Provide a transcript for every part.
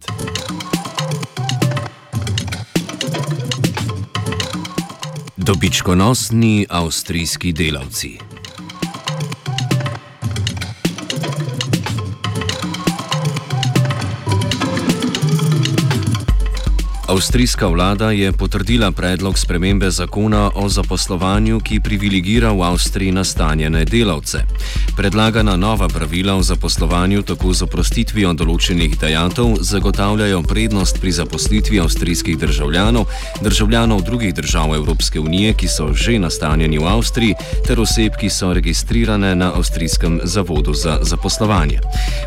svet. Dobičkonosni avstrijski delavci. Avstrijska vlada je potrdila predlog spremembe zakona o zaposlovanju, ki privilegira v Avstriji nastanjene delavce. Predlagana nova pravila o zaposlovanju tako z oprostitvijo določenih dejatov zagotavljajo prednost pri zaposlitvi avstrijskih državljanov, državljanov drugih držav Evropske unije, ki so že nastanjeni v Avstriji, ter oseb, ki so registrirane na Avstrijskem zavodu za zaposlovanje.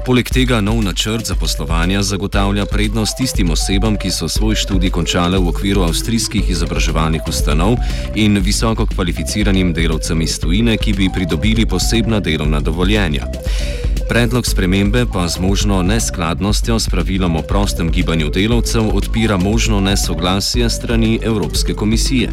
Poleg tega nov načrt zaposlovanja zagotavlja prednost tistim osebam, ki so svoj študij študij končale v okviru avstrijskih izobraževalnih ustanov in visoko kvalificiranim delavcem iz tujine, ki bi pridobili posebna delovna dovoljenja. Predlog spremembe pa z možno neskladnostjo s pravilom o prostem gibanju delavcev odpira možno nesoglasje strani Evropske komisije.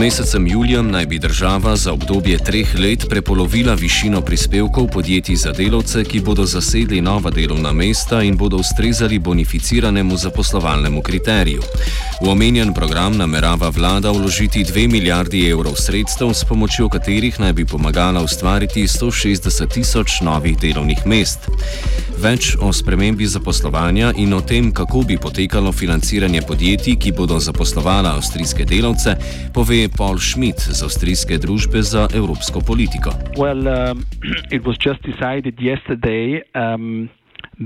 Mesecem julijem naj bi država za obdobje treh let prepolovila višino prispevkov podjetij za delavce, ki bodo zasedli nova delovna mesta in bodo ustrezali bonificiranemu zaposlovalnemu kriteriju. V omenjen program namerava vlada vložiti 2 milijardi evrov sredstev, s pomočjo katerih naj bi pomagala ustvariti 160 tisoč novih delovnih mest. Več o spremembi zaposlovanja in o tem, kako bi potekalo financiranje podjetij, ki bodo zaposlovala avstrijske delavce, pove Paul Schmidt z avstrijske družbe za evropsko politiko. Well, um, it was just decided yesterday um,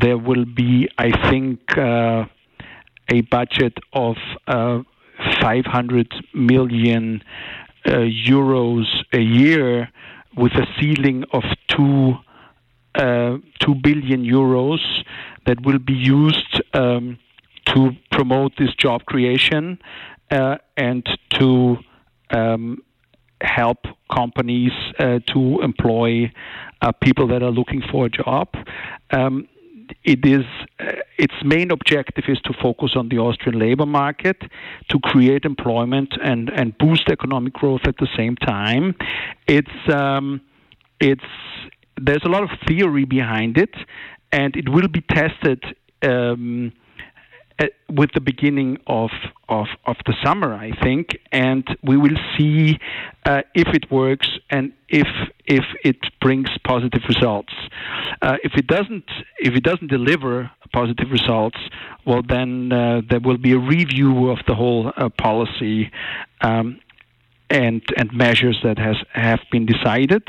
there will be, I think, uh, a budget of uh, 500 million uh, euros a year with a ceiling of two. Uh, 2 billion euros that will be used um, to promote this job creation uh, and to um, help companies uh, to employ uh, people that are looking for a job. Um, it is uh, its main objective is to focus on the Austrian labor market to create employment and and boost economic growth at the same time. It's um, it's there's a lot of theory behind it, and it will be tested. Um, with the beginning of, of, of the summer, I think, and we will see uh, if it works and if if it brings positive results. Uh, if it doesn't, if it doesn't deliver positive results, well, then uh, there will be a review of the whole uh, policy. Um, and and measures that has have been decided.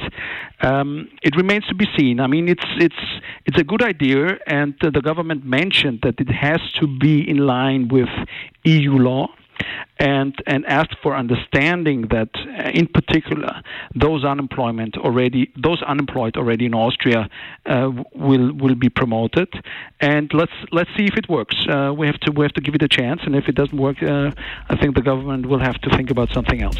Um, it remains to be seen. I mean, it's it's it's a good idea, and the government mentioned that it has to be in line with EU law and and asked for understanding that uh, in particular those unemployment already those unemployed already in Austria uh, will will be promoted. And let's let's see if it works. Uh, we have to we have to give it a chance. And if it doesn't work uh, I think the government will have to think about something else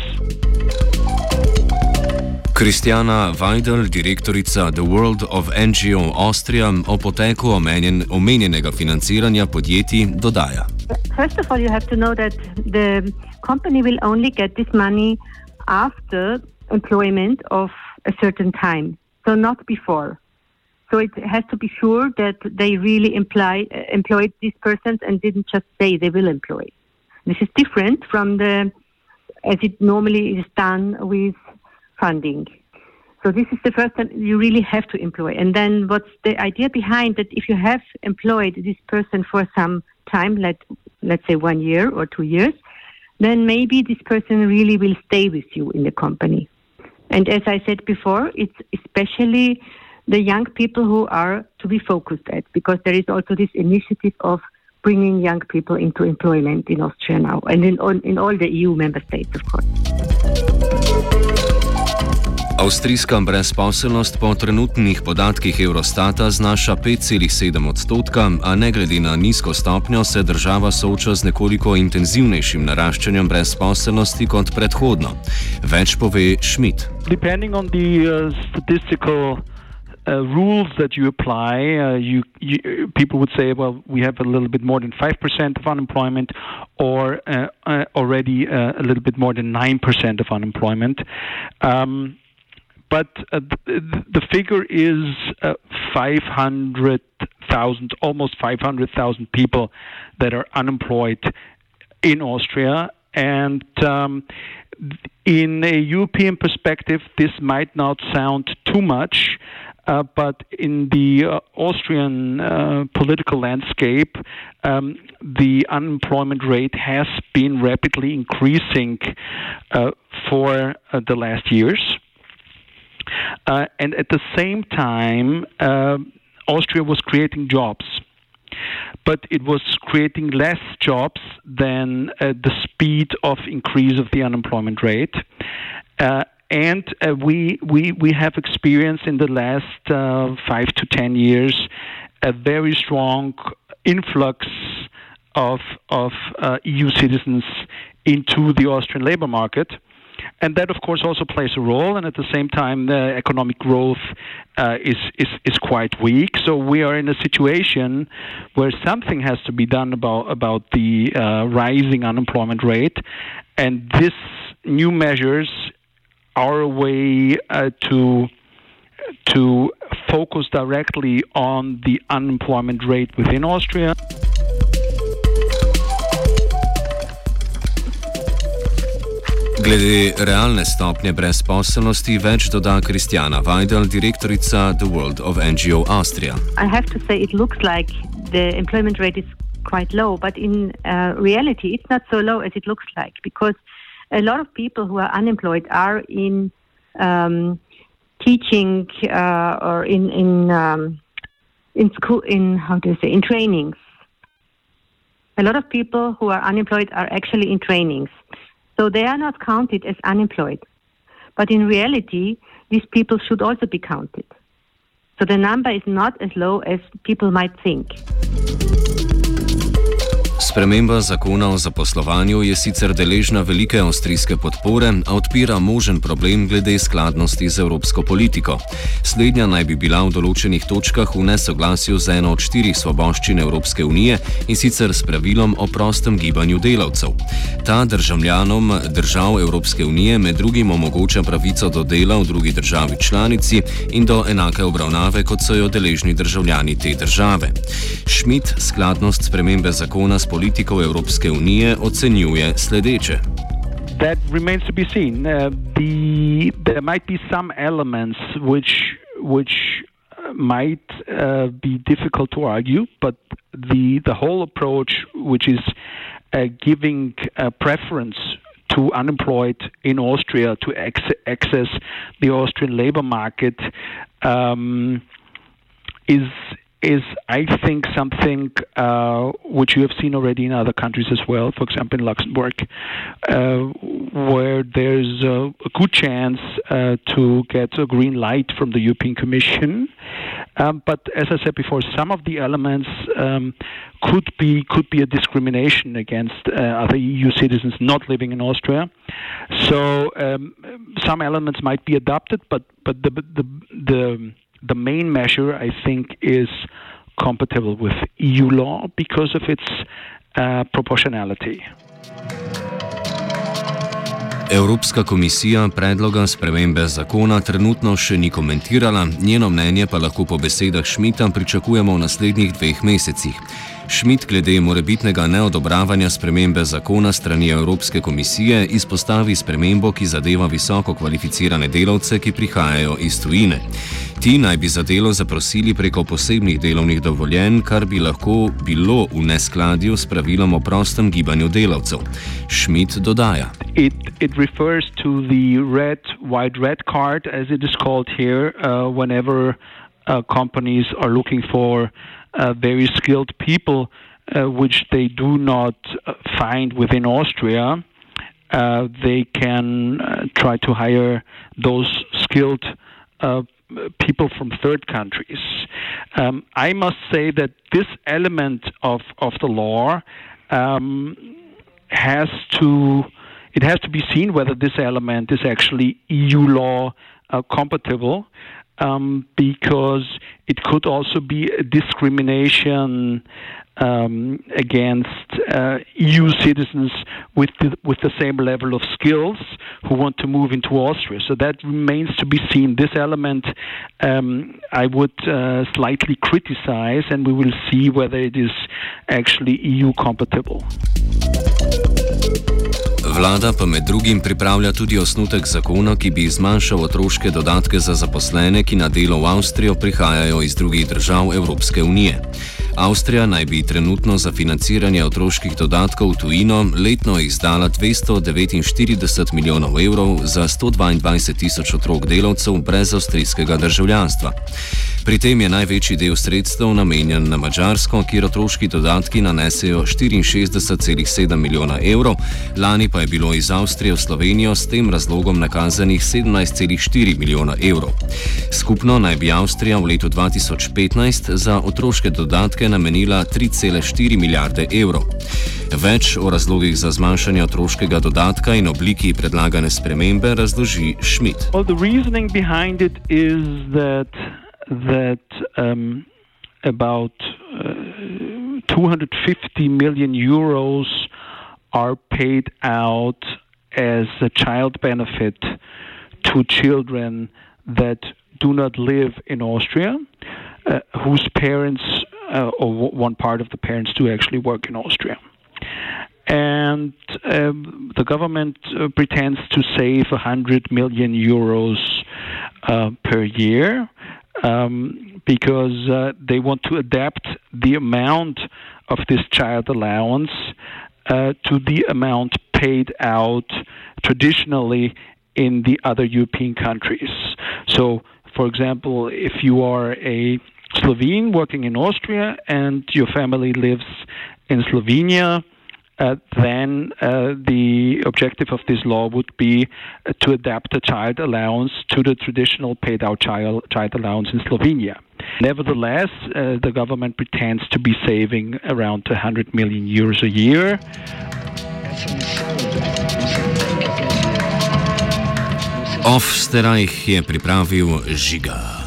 Kristjana Weidel, direktorica The World of NGO Austria, o poteku omenjen, omenjenega financiranja podjetij dodaja. First of all, you have to know that the company will only get this money after employment of a certain time, so not before. So it has to be sure that they really employ, uh, employed these persons and didn't just say they will employ. This is different from the as it normally is done with funding. So this is the first time you really have to employ. And then what's the idea behind that if you have employed this person for some time, let let's say one year or two years, then maybe this person really will stay with you in the company. And as I said before, it's especially the young people who are to be focused at because there is also this initiative of bringing young people into employment in Austria now and in, all, in all the EU member states, of course. Avstrijska brezposelnost po trenutnih podatkih Eurostata znaša 5,7 odstotka, a ne glede na nizko stopnjo se država sooča z nekoliko intenzivnejšim naraščanjem brezposelnosti kot predhodno. Več pove Schmidt. Depending on the uh, statistical uh, rules that you apply, uh, you, you, people would say, well, we have a little bit more than five percent of unemployment, or uh, uh already uh, a little bit more than nine percent of unemployment. Um, but uh, the, figure is 500,000, almost 500,000 people that are unemployed in Austria, and um, in a European perspective, this might not sound too much, uh, but in the uh, Austrian uh, political landscape, um, the unemployment rate has been rapidly increasing uh, for uh, the last years. Uh, and at the same time, Austria was creating jobs but it was creating less jobs than uh, the speed of increase of the unemployment rate. Uh, and uh, we, we, we have experienced in the last uh, five to ten years a very strong influx of, of uh, EU citizens into the Austrian labor market. And that, of course, also plays a role. And at the same time, the economic growth uh, is, is, is quite weak. So we are in a situation where something has to be done about, about the uh, rising unemployment rate. And this new measures are a way uh, to to focus directly on the unemployment rate within Austria. Glede realne stopnje brezposelnosti več doda Kristjana Weidel, direktorica The World of NGO Austria. I have to say it looks like the employment rate is quite low, but in uh, reality it's not so low as it looks like because a lot of people who are unemployed are in um, teaching uh, or in in um, in school in how do you say in trainings. A lot of people who are unemployed are actually in trainings. So they are not counted as unemployed. But in reality, these people should also be counted. So the number is not as low as people might think. Sprememba zakona o zaposlovanju je sicer deležna velike avstrijske podpore, a odpira možen problem glede skladnosti z evropsko politiko. Slednja naj bi bila v določenih točkah v nesoglasju z eno od štirih svoboščin Evropske unije in sicer s pravilom o prostem gibanju delavcev. Ta državljanom držav Evropske unije med drugim omogoča pravico do dela v drugi državi članici in do enake obravnave, kot so jo deležni državljani te države. Schmidt skladnost spremembe zakona s politiko politikov Evropske unije ocenjuje sledeče. That remains to be seen. Uh, the, there might be some elements which which uh, might uh, be difficult to argue, but the the whole approach, which is uh, giving a preference to unemployed in Austria to access the Austrian labor market, um, is is, I think, something uh, which you have seen already in other countries as well. For example, in Luxembourg, uh, where there's a, a good chance uh, to get a green light from the European Commission. Um, but as I said before, some of the elements um, could be could be a discrimination against uh, other EU citizens not living in Austria. So um, some elements might be adopted, but but the the the the main measure, I think, is compatible with EU law because of its uh, proportionality. Evropska komisija predloga spremembe zakona trenutno še ni komentirala, njeno mnenje pa lahko po besedah Šmita pričakujemo v naslednjih dveh mesecih. Šmit glede morebitnega neodobravanja spremembe zakona strani Evropske komisije izpostavi spremembo, ki zadeva visoko kvalificirane delavce, ki prihajajo iz tujine. Ti naj bi za delo zaprosili preko posebnih delovnih dovoljenj, kar bi lahko bilo v neskladju s pravilom o prostem gibanju delavcev. Šmit dodaja. It, it refers to the red, white red card, as it is called here, uh, whenever uh, companies are looking for uh, very skilled people, uh, which they do not uh, find within Austria. They can try to hire those skilled people from third countries. Um, I must say that this element of, of the law um, has to it has to be seen whether this element is actually EU law uh, compatible um, because it could also be discrimination um, against uh, EU citizens with the, with the same level of skills who want to move into Austria. So that remains to be seen. This element um, I would uh, slightly criticize, and we will see whether it is actually EU compatible. Vlada pa med drugim pripravlja tudi osnutek zakona, ki bi zmanjšal otroške dodatke za zaposlene, ki na delo v Avstrijo prihajajo iz drugih držav Evropske unije. Avstrija naj bi trenutno za financiranje otroških dodatkov v tujino letno izdala 249 milijonov evrov za 122 tisoč otrok delavcev brez avstrijskega državljanstva. Pri tem je največji del sredstev namenjen na Mačarsko, kjer otroški dodatki nanesejo 64,7 milijona evrov, lani pa je bilo iz Avstrije v Slovenijo s tem razlogom nakazanih 17,4 milijona evrov. Skupno naj bi Avstrija v letu 2015 za otroške dodatke Hrvaške namenila 3,4 milijarde evrov. Več o razlogih za zmanjšanje otroškega dodatka in obliki predlagane spremembe razloži Schmidt. Well, the reasoning behind it is that, that um, about uh, 250 million euros are paid out as a child benefit to children that do not live in Austria, uh, whose parents uh, or one part of the parents do actually work in Austria. And um, the government uh, pretends to save 100 million euros uh, per year um, because uh, they want to adapt the amount of this child allowance uh, to the amount paid out traditionally in the other European countries. So, for example, if you are a Slovene working in Austria and your family lives in Slovenia, uh, then uh, the objective of this law would be uh, to adapt the child allowance to the traditional paid out child, child allowance in Slovenia. Nevertheless, uh, the government pretends to be saving around 100 million euros a year. Off Sterajh je pripravil žiga.